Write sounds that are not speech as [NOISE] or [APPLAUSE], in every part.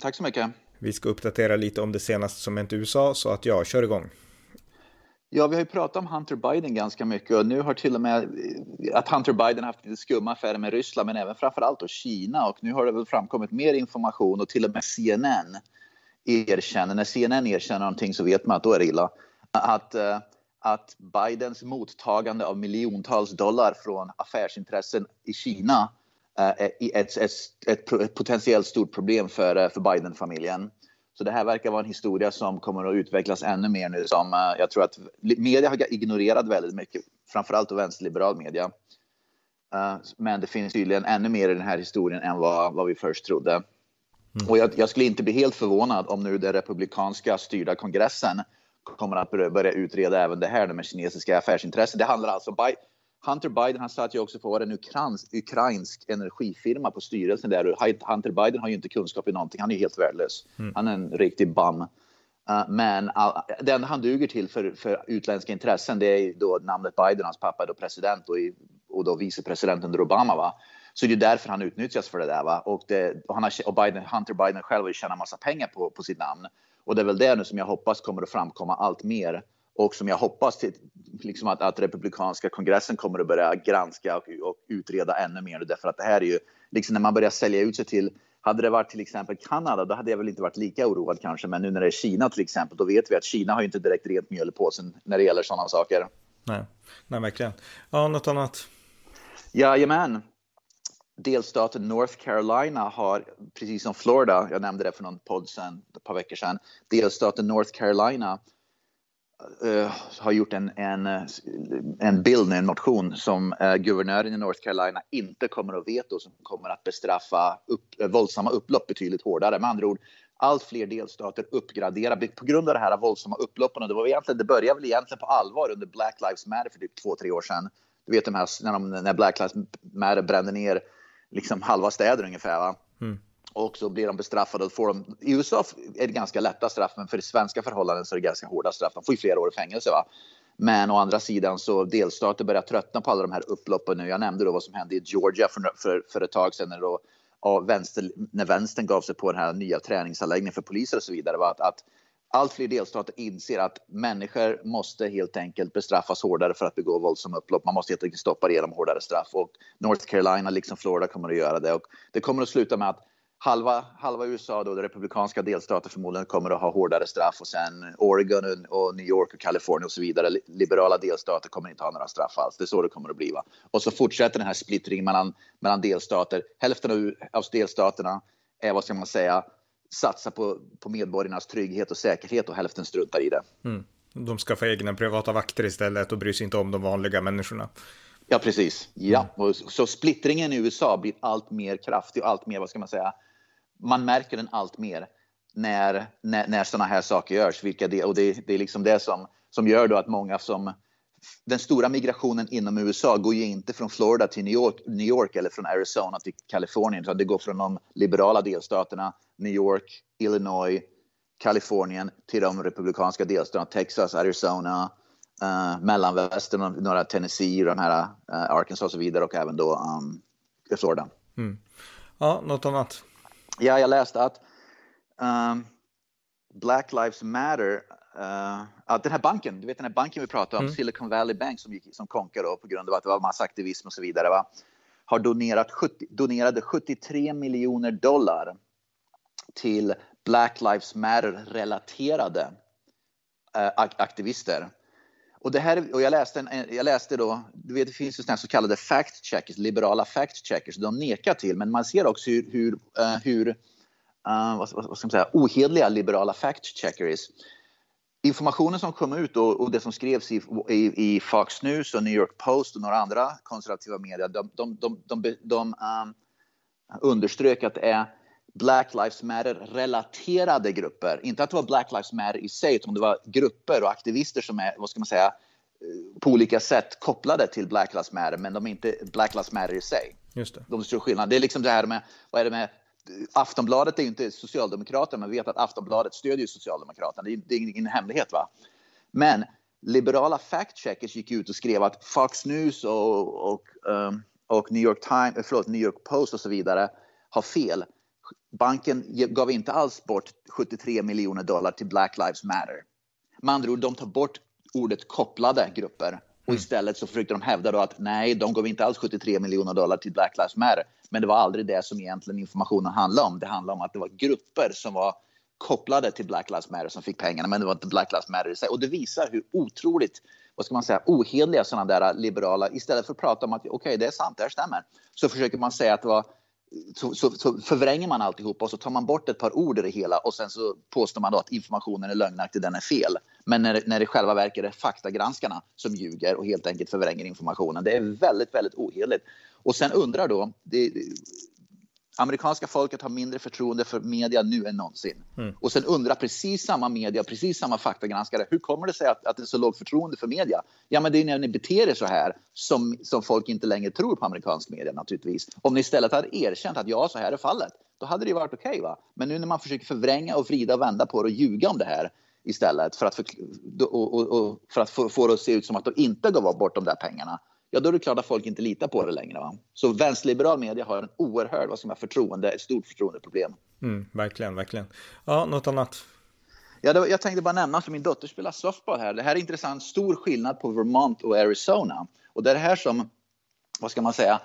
Tack så mycket. Vi ska uppdatera lite om det senaste som hänt i USA, så att jag kör igång. Ja, vi har ju pratat om Hunter Biden ganska mycket och nu har till och med att Hunter Biden haft lite skumma affärer med Ryssland, men även framförallt då Kina och nu har det väl framkommit mer information och till och med CNN erkänner, när CNN erkänner någonting så vet man att då är det illa, att, eh, att Bidens mottagande av miljontals dollar från affärsintressen i Kina Eh, ett, ett, ett, ett potentiellt stort problem för, eh, för Biden-familjen. Så det här verkar vara en historia som kommer att utvecklas ännu mer nu. Som eh, jag tror att media har ignorerat väldigt mycket, framförallt vänsterliberal media. Men det finns tydligen ännu mer i den här historien än vad, vad vi först trodde. Mm. Och jag, jag, skulle inte bli helt förvånad om nu den republikanska styrda kongressen kommer att börja utreda även det här med kinesiska affärsintressen. Det handlar alltså om Hunter Biden han satt ju också för en ukrainsk, ukrainsk energifirma på styrelsen där. Hunter Biden har ju inte kunskap i någonting. Han är helt värdelös. Mm. Han är en riktig bum. Uh, men uh, det enda han duger till för, för utländska intressen det är då namnet Biden, hans pappa är då president och, i, och då vicepresident under Obama. Va? Så det är därför han utnyttjas för det där. Va? Och, det, och, han har, och Biden, Hunter Biden själv har ju tjänat massa pengar på, på sitt namn. Och det är väl det nu som jag hoppas kommer att framkomma allt mer och som jag hoppas till, liksom att, att republikanska kongressen kommer att börja granska och, och, utreda ännu mer. Därför att det här är ju, liksom när man börjar sälja ut sig till hade det varit till exempel Kanada, då hade jag väl inte varit lika oroad kanske. Men nu när det är Kina till exempel, då vet vi att Kina har ju inte direkt rent mjöl i påsen när det gäller sådana saker. Nej, nej verkligen. Ja, något annat? Jajamän. Delstaten North Carolina har, precis som Florida, jag nämnde det för någon podd sedan, ett par veckor sedan, delstaten North Carolina uh, har gjort en, en, en bild, en motion som uh, guvernören i North Carolina inte kommer att veta och som kommer att bestraffa upp, uh, våldsamma upplopp betydligt hårdare. Med andra ord, allt fler delstater uppgraderar på grund av det här våldsamma upploppen. Och det, var egentligen, det började väl egentligen på allvar under Black Lives Matter för typ två, tre år sedan. Du vet de här, när, de, när Black Lives Matter brände ner liksom halva städer ungefär. Va? Mm och så blir de bestraffade. Och får de, I USA är det ganska lätta straff, men för svenska förhållanden så är det ganska hårda straff. De får ju flera år i fängelse. Va? Men å andra sidan så delstater börjar tröttna på alla de här upploppen nu. Jag nämnde då vad som hände i Georgia för, för, för ett tag sedan när, då, vänster, när vänstern gav sig på den här nya träningsanläggningen för poliser och så vidare. Va? Att, att allt fler delstater inser att människor måste helt enkelt bestraffas hårdare för att begå våldsamma upplopp. Man måste helt enkelt stoppa det genom hårdare straff och North Carolina liksom Florida kommer att göra det och det kommer att sluta med att halva, halva USA, då, de republikanska delstater förmodligen kommer att ha hårdare straff och sen Oregon och New York och Kalifornien och så vidare. Liberala delstater kommer inte ha några straff alls. Det är så det kommer att bli. Va? Och så fortsätter den här splittringen mellan, mellan delstater. Hälften av, delstaterna är, vad ska man säga, satsa på, på medborgarnas trygghet och säkerhet och hälften struntar i det. Mm. De ska få egna privata vakter istället och bryr sig inte om de vanliga människorna. Ja, precis. Ja, mm. så splittringen i USA blir allt mer kraftig och allt mer, vad ska man säga, man märker den allt mer när, när, när sådana här saker görs. Vilka det, och det, det är liksom det som, som gör då att många som... Den stora migrationen inom USA går ju inte från Florida till New York, New York eller från Arizona till Kalifornien, utan det går från de liberala delstaterna, New York, Illinois, Kalifornien till de republikanska delstaterna, Texas, Arizona, uh, mellanvästern, några Tennessee, de här uh, Arkansas och så vidare och även då um, Florida. Mm. Ja, något annat? Ja, jag läste att um, Black Lives Matter, uh, att den här banken, du vet den här banken vi pratade om, mm. Silicon Valley Bank som, gick, som konkade på grund av att det var massa aktivism och så vidare, va? har donerat 70, donerade 73 miljoner dollar till Black Lives Matter-relaterade uh, aktivister. Och, det här, och jag, läste en, jag läste då, du vet det finns ju såna så kallade fact checkers, liberala fact checkers, de nekar till, men man ser också hur, hur, uh, hur uh, vad, vad, ska man säga, ohedliga liberala fact checkers Informationen som kom ut och, och det som skrevs i, i, i, Fox News och New York Post och några andra konservativa medier, de, de, de, de, de um, underströk att det är Black Lives Matter-relaterade grupper. Inte att det var Black Lives Matter i sig, utan det var grupper och aktivister som är, vad ska man säga, eh, på olika sätt kopplade till Black Lives Matter, men de är inte Black Lives Matter i sig. Just det. De stor skillnad. Det är liksom det här med, vad är det med, Aftonbladet är ju inte Socialdemokraterna, men vet att Aftonbladet stödjer Socialdemokraterna. Det är, ingen hemlighet. va? Men liberala fact-checkers gick ut och skrev att Fox News och, och, och New, York Times, eh, förlåt, New York Post och så vidare har fel. Banken gav inte alls bort 73 miljoner dollar till Black Lives Matter. Med andra ord, de tar bort ordet kopplade grupper och mm. istället så försökte de hävda då att nej, de gav inte alls 73 miljoner dollar till Black Lives Matter. Men det var aldrig det som egentligen informationen handlade om. Det handlade om att det var grupper som var kopplade till Black Lives Matter som fick pengarna, men det var inte Black Lives Matter i sig. Och det visar hur otroligt vad ska man säga, ohederliga sådana där liberala, istället för att prata om att okej, okay, det är sant, det här stämmer, så försöker man säga att det var så, så, så, förvränger man alltihop och så tar man bort ett par ord i det hela och sen så påstår man då att informationen är lögnaktig, den är fel. Men när, när det själva verket är faktagranskarna som ljuger och helt enkelt förvränger informationen. Det är väldigt, väldigt ohederligt. Och sen undrar då, det, amerikanska folket har mindre förtroende för media nu än någonsin. Mm. Och sen undrar precis samma media, precis samma faktagranskare, hur kommer det sig att, att det är så lågt förtroende för media? Ja, men det är när ni beter er så här som, som folk inte längre tror på amerikansk media naturligtvis. Om ni istället hade erkänt att ja, så här är fallet, då hade det varit okej. Okay, men nu när man försöker förvränga och vrida och vända på det och ljuga om det här istället för att, för, och, och, och för att få, få det att se ut som att de inte gav bort de där pengarna, ja då är det klart att folk inte litar på det längre. Va? Så vänsterliberal media har en oerhörd, vad som är förtroende, ett stort förtroendeproblem. Mm, verkligen, verkligen. Ja, något annat? Ja, det, jag tänkte bara nämna, för min dotter spelar softball här. Det här är intressant, stor skillnad på Vermont och Arizona. Och det är det här som, vad ska man säga,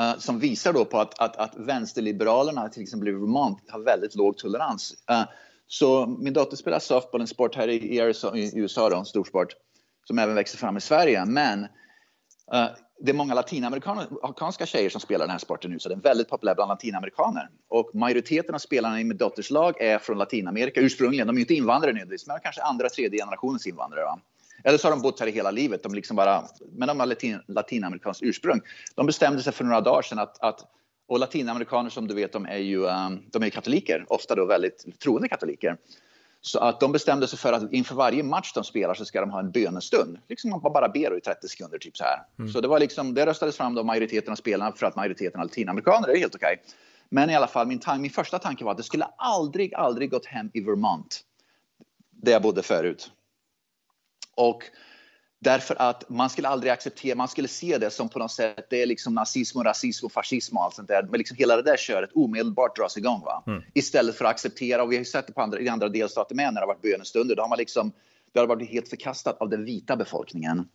uh, som visar då på att, att, att vänsterliberalerna, till exempel i Vermont, har väldigt låg tolerans. Uh, så min dotter spelar softball, en sport här i, i USA, då, en stor sport, som även växer fram i Sverige. Men Eh, det är många latinamerikanska tjejer som spelar den här sporten nu, så den är väldigt populär bland latinamerikaner. Och majoriteten av spelarna i mitt dotters lag är från Latinamerika ursprungligen. De är inte invandrare nödvändigtvis, men kanske andra, tredje generationens invandrare. Va? Eller så har de bott här i hela livet, de liksom bara, men de har latin, latinamerikanskt ursprung. De bestämde sig för några dagar sedan att, att och latinamerikaner som du vet, de är ju um, de är katoliker, ofta då väldigt troende katoliker. Så att de bestämde sig för att inför varje match de spelar så ska de ha en bönestund. Liksom man bara ber i 30 sekunder, typ så här. Mm. Så det var liksom, det röstades fram av majoriteten av spelarna för att majoriteten av latinamerikaner, det är helt okej. Okay. Men i alla fall, min, min första tanke var att det skulle aldrig, aldrig gått hem i Vermont. Där jag bodde förut. Och Därför att man skulle aldrig acceptera, man skulle se det som på något sätt, det är liksom nazism och rasism och fascism och allt sånt där. Men liksom hela det där köret omedelbart dras igång. Va? Mm. Istället för att acceptera, och vi har ju sett det på andra, i andra delstater med när det har varit bönestunder, då har man liksom, det har varit helt förkastat av den vita befolkningen.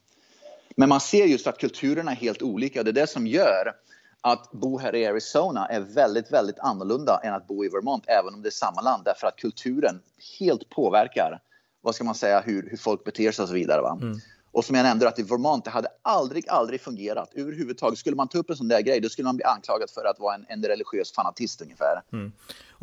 Men man ser just att kulturerna är helt olika och det är det som gör att bo här i Arizona är väldigt, väldigt annorlunda än att bo i Vermont, även om det är samma land, därför att kulturen helt påverkar, vad ska man säga, hur, hur folk beter sig och så vidare. Va? Mm. Och som jag nämnde att i Vermont, det hade aldrig, aldrig fungerat överhuvudtaget. Skulle man ta upp en sån där grej, då skulle man bli anklagad för att vara en, en religiös fanatist ungefär. Mm.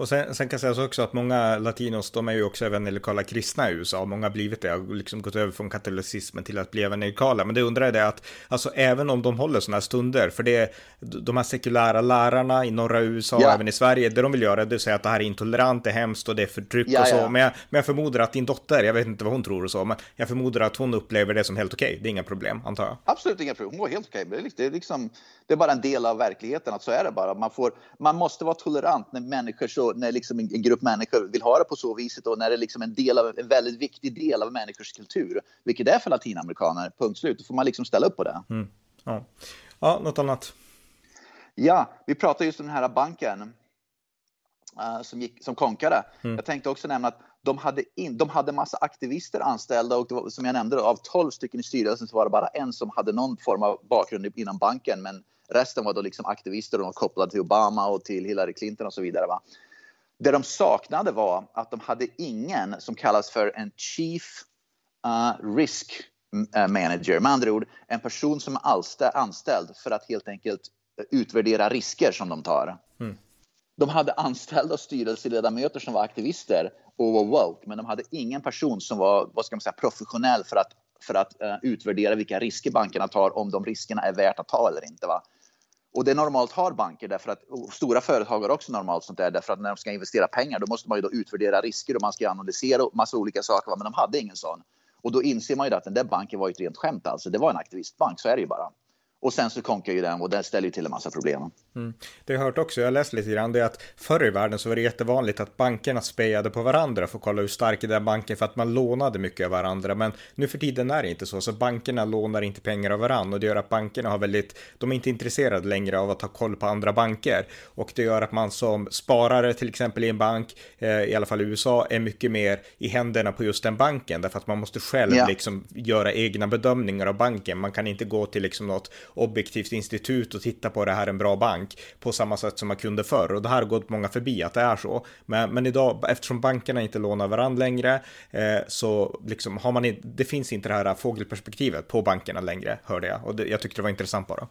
Och sen, sen kan sägas också att många latinos, de är ju också evangelikala kristna i USA. Många har blivit det, och liksom gått över från katolicismen till att bli evangelikala. Men det undrar jag det att, alltså även om de håller sådana här stunder, för det är de här sekulära lärarna i norra USA och även i Sverige, det de vill göra det är att säga att det här är intolerant, det är hemskt och det är förtryck ja, och så. Ja. Men, jag, men jag förmodar att din dotter, jag vet inte vad hon tror och så, men jag förmodar att hon upplever det som helt okej. Okay. Det är inga problem, antar jag. Absolut inga problem. Hon var helt okej. Okay. Det, är liksom, det är bara en del av verkligheten, att så är det bara. Man, får, man måste vara tolerant när människor så, när liksom en, grupp människor vill ha det på så viset och när det är liksom en, del av, en väldigt viktig del av människors kultur, vilket det är för latinamerikaner, punkt slut, då får man liksom ställa upp på det. Mm. Ja. ja, något annat? Ja, vi pratade just om den här banken uh, som, gick, som konkade. Mm. Jag tänkte också nämna att de hade, in, de hade massa aktivister anställda och var, som jag nämnde, av 12 stycken i styrelsen så var det bara en som hade någon form av bakgrund inom banken. Men resten var då liksom aktivister och kopplade till Obama och till Hillary Clinton och så vidare. Va? Det de saknade var att de hade ingen som kallas för en Chief uh, Risk uh, Manager. Med andra ord en person som är anställd för att helt enkelt utvärdera risker som de tar. Mm. De hade anställda styrelseledamöter som var aktivister och var woke, men de hade ingen person som var vad ska man säga, professionell för att, för att uh, utvärdera vilka risker bankerna tar, om de riskerna är värt att ta eller inte. Va? Och det normalt har banker därför att stora företag har också normalt sånt där därför att när de ska investera pengar då måste man ju då utvärdera risker och man ska analysera massa olika saker. Men de hade ingen sån. Och då inser man ju att den där banken var ett rent skämt alltså. Det var en aktivistbank, så är det ju bara. Och sen så konkar ju den och den ställer ju till en massa problem. Mm. Det har jag hört också, jag har läst lite grann, det är att förr i världen så var det jättevanligt att bankerna spejade på varandra för att kolla hur stark den banken för att man lånade mycket av varandra. Men nu för tiden är det inte så, så bankerna lånar inte pengar av varandra och det gör att bankerna har väldigt, de är inte intresserade längre av att ha koll på andra banker. Och det gör att man som sparare till exempel i en bank, eh, i alla fall i USA, är mycket mer i händerna på just den banken därför att man måste själv ja. liksom göra egna bedömningar av banken. Man kan inte gå till liksom något objektivt institut och titta på det här är en bra bank på samma sätt som man kunde förr. Och det här har gått många förbi att det är så. Men, men idag, eftersom bankerna inte lånar varandra längre, eh, så liksom har man inte, det finns inte det här fågelperspektivet på bankerna längre, hörde jag. Och det, jag tyckte det var intressant bara.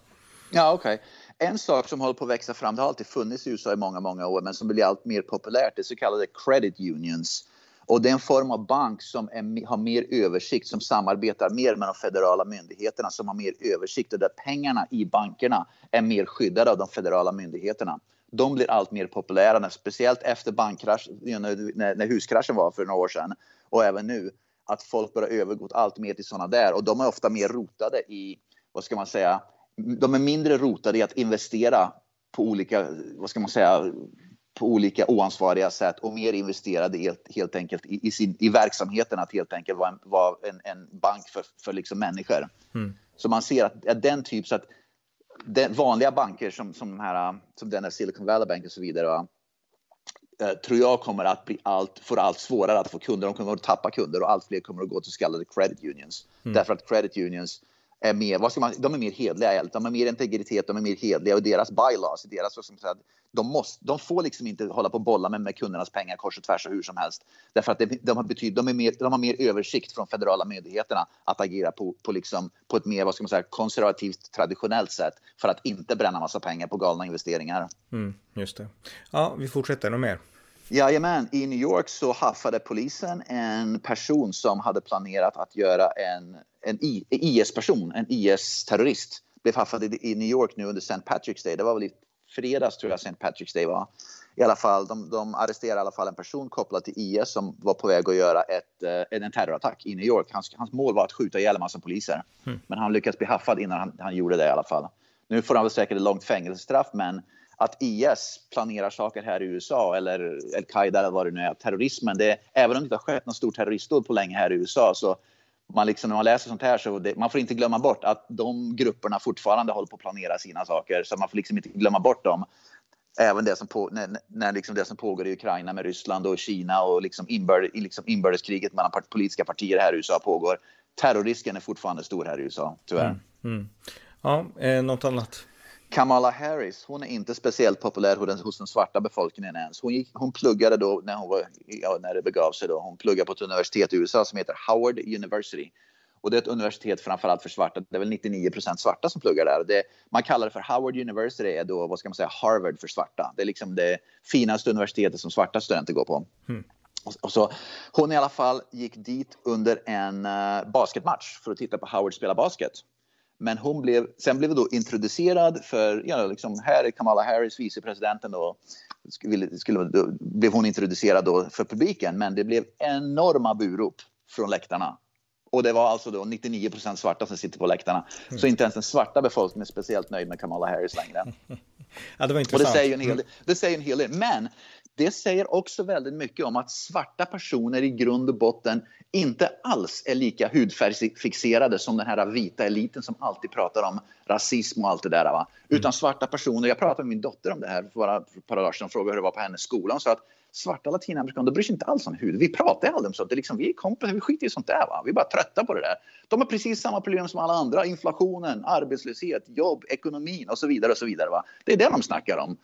Ja, okej. Okay. En sak som håller på att växa fram, det har alltid funnits i USA i många, många år, men som blir allt mer populärt, är så kallade credit unions. Och det är en form av bank som är, har mer översikt, som samarbetar mer med de federala myndigheterna, som har mer översikt. Och där pengarna i bankerna är mer skyddade av de federala myndigheterna. De blir allt mer populära, speciellt efter bankkrasch, när, när huskraschen var för några år sedan. Och även nu, att folk börjar övergå allt mer till sådana där. Och de är ofta mer rotade i, vad ska man säga, de är mindre rotade i att investera på olika, vad ska man säga, på olika oansvariga sätt och mer investerade helt, helt enkelt i, i, sin, i verksamheten att helt enkelt vara en, var en, en bank för, för liksom människor. Mm. Så man ser att, att den typ så att den, vanliga banker som, som, här, som den här Silicon Valley Bank och så vidare va, eh, tror jag kommer att bli allt, får allt svårare att få kunder. De kommer att tappa kunder och allt fler kommer att gå till så kallade credit unions. Mm. Därför att credit unions är mer, vad ska man, de är mer hedliga, de har mer integritet, de är mer hedliga och deras bylaws, deras, vad säga, de, måste, de får liksom inte hålla på och bolla med, med kundernas pengar kors och tvärs och hur som helst. Därför att det, de, har betyd, de, är mer, de har mer översikt från federala myndigheterna att agera på, på, liksom, på ett mer vad ska man säga, konservativt traditionellt sätt för att inte bränna massa pengar på galna investeringar. Mm, just det. Ja, vi fortsätter. nog mer? Jajamän, i New York så haffade polisen en person som hade planerat att göra en, en IS-person, en IS-terrorist. Blev haffad i New York nu under St. Patrick's Day. Det var väl i fredags tror jag St. Patrick's Day var. I alla fall, de, de arresterade i alla fall en person kopplad till IS som var på väg att göra ett, eh, en terrorattack i New York. Hans, hans mål var att skjuta ihjäl en massa poliser. Mm. Men han lyckades bli haffad innan han, han gjorde det i alla fall. Nu får han väl säkert ett långt fängelsestraff men att IS planerar saker här i USA eller al-Qaida eller vad det nu är, terrorismen, det, även om det inte har skett någon stor terroristdåd på länge här i USA så man liksom, när man läser sånt här så det, man får inte glömma bort att de grupperna fortfarande håller på att planera sina saker så man får liksom inte glömma bort dem. Även det som, på, när, när liksom det som pågår i Ukraina med Ryssland och Kina och liksom, inbörd, liksom inbördeskriget mellan part, politiska partier här i USA pågår. Terrorrisken är fortfarande stor här i USA, tyvärr. Mm, mm. Ja, eh, något annat? Kamala Harris, hon är inte speciellt populär hos den svarta befolkningen ens. Hon, gick, hon pluggade då när, hon var, ja, när det begav sig. Då. Hon pluggade på ett universitet i USA som heter Howard University. Och det är ett universitet framförallt för svarta. Det är väl 99% svarta som pluggar där. Det, man kallar det för Howard University, är då, vad ska man säga, Harvard för svarta. Det är liksom det finaste universitetet som svarta studenter går på. Mm. Och, och så, hon i alla fall gick dit under en uh, basketmatch för att titta på Howard spela basket. Men hon blev, sen blev då introducerad för, ja, liksom, här är Kamala Harris, vicepresidenten då, skulle, skulle, då, blev hon introducerad då för publiken. Men det blev enorma burop från läktarna. Och det var alltså då 99% svarta som sitter på läktarna. Mm. Så inte ens den svarta befolkningen är speciellt nöjd med Kamala Harris längre. [LAUGHS] ja, det var intressant. Och det säger en hel del. Det säger en hel del. Men det säger också väldigt mycket om att svarta personer i grund och botten inte alls är lika hudfärgsfixerade som den här vita eliten som alltid pratar om rasism och allt det där. Va? Mm. Utan svarta personer, jag pratade med min dotter om det här för bara ett par dagar sedan och frågade hur det var på hennes skola. Hon sa att svarta latinamerikaner, de bryr sig inte alls om hud. Vi pratar aldrig om sånt. Det är liksom, vi är kompisar, vi skiter i sånt där. Va? Vi är bara trötta på det där. De har precis samma problem som alla andra. Inflationen, arbetslöshet, jobb, ekonomin och så vidare. och så vidare. Va? Det är det de snackar om.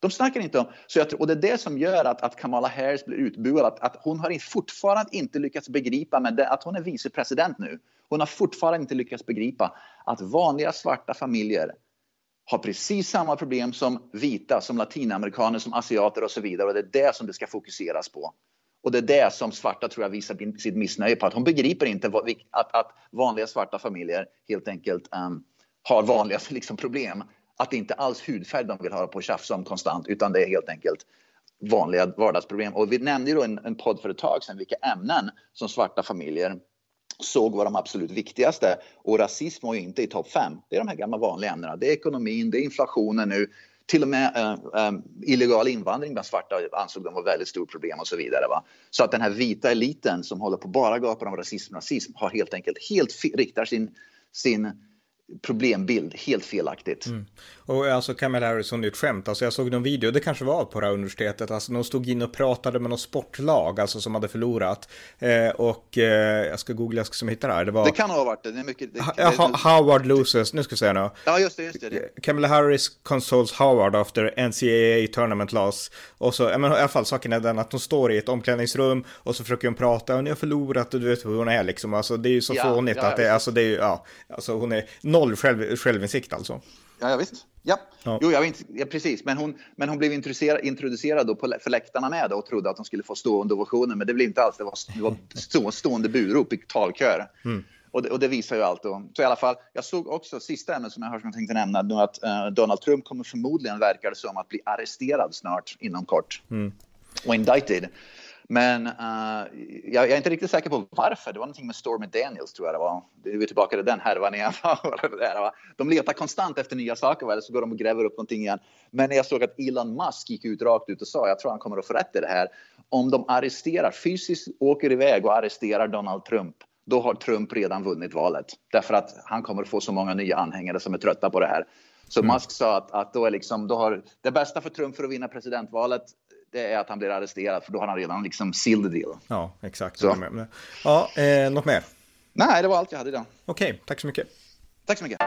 De snackar inte om... Så jag tror, och det är det som gör att, att Kamala Harris blir utbuad. Att, att hon har fortfarande inte lyckats begripa, men det, att hon är vicepresident nu. Hon har fortfarande inte lyckats begripa att vanliga svarta familjer har precis samma problem som vita, som latinamerikaner, som asiater och så vidare. Och det är det som det ska fokuseras på. Och det är det som svarta tror jag visar sitt missnöje på. Att hon begriper inte att, att vanliga svarta familjer helt enkelt um, har vanliga [LAUGHS] liksom, problem att det inte alls hudfärg de vill ha på tjafsa om konstant, utan det är helt enkelt vanliga vardagsproblem. Och vi nämnde ju då en, en podd för ett tag sedan vilka ämnen som svarta familjer såg var de absolut viktigaste. Och rasism var ju inte i topp fem. Det är de här gamla vanliga ämnena. Det är ekonomin, det är inflationen nu. Till och med äh, äh, illegal invandring bland svarta ansåg de var ett väldigt stort problem och så vidare. Va? Så att den här vita eliten som håller på bara gapar om rasism och rasism har helt enkelt helt riktar sin, sin problembild helt felaktigt. Mm. Och alltså Kamala Harris hon är ett skämt. Alltså jag såg någon video, det kanske var på det här universitetet, alltså de stod in och pratade med något sportlag, alltså som hade förlorat. Eh, och eh, jag ska googla, jag ska som hitta det här. Det, var... det kan ha varit det. det, är mycket, det, ha, ha, Howard loses, nu ska jag säga nu. Ja, just det, just det. Kamala Harris consoles Howard after NCAA tournament loss. Och så, men i alla fall saken är den att hon står i ett omklädningsrum och så försöker hon prata och ni har förlorat och du vet hur hon är liksom. Alltså det är ju så ja, fånigt ja, att det, alltså det är ju, ja, alltså hon är noll själv, självinsikt alltså. Ja, ja visst. Ja. ja. Jo, jag inte, ja, precis. Men hon, men hon blev introducerad, då på, för läktarna med då och trodde att hon skulle få stående ovationer. Men det blev inte alls. Det var, det var stå, [LAUGHS] stående burop i talkör. Mm. Och, det, och det visar ju allt. Då. Så i alla fall, jag såg också sista ämnet som jag, har, som jag tänkte nämna. Nu att uh, Donald Trump kommer förmodligen, verkar det som, att bli arresterad snart inom kort. Mm. Och indicted. Men uh, jag, jag, är inte riktigt säker på varför. Det var någonting med Stormy Daniels tror jag det var. Vi är tillbaka till den härvan igen. [LAUGHS] de letar konstant efter nya saker eller så går de och gräver upp någonting igen. Men jag såg att Elon Musk gick ut rakt ut och sa, jag tror han kommer att få rätt i det här. Om de arresterar, fysiskt åker iväg och arresterar Donald Trump, då har Trump redan vunnit valet. Därför att han kommer att få så många nya anhängare som är trötta på det här. Så mm. Musk sa att, att då är liksom, då har, det bästa för Trump för att vinna presidentvalet det är att han blir arresterad för då har han redan liksom sealed the deal. Ja, exakt. Så. Ja, eh, något mer? Nej, det var allt jag hade idag. Okej, okay, tack så mycket. Tack så mycket.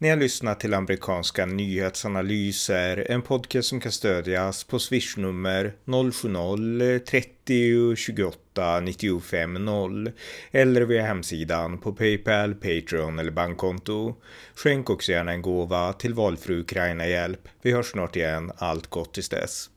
Ni har lyssnat till amerikanska nyhetsanalyser, en podcast som kan stödjas på swishnummer 070-30 28 95 0 eller via hemsidan på Paypal, Patreon eller bankkonto. Skänk också gärna en gåva till valfri Ukraina-hjälp. Vi hörs snart igen. Allt gott tills dess.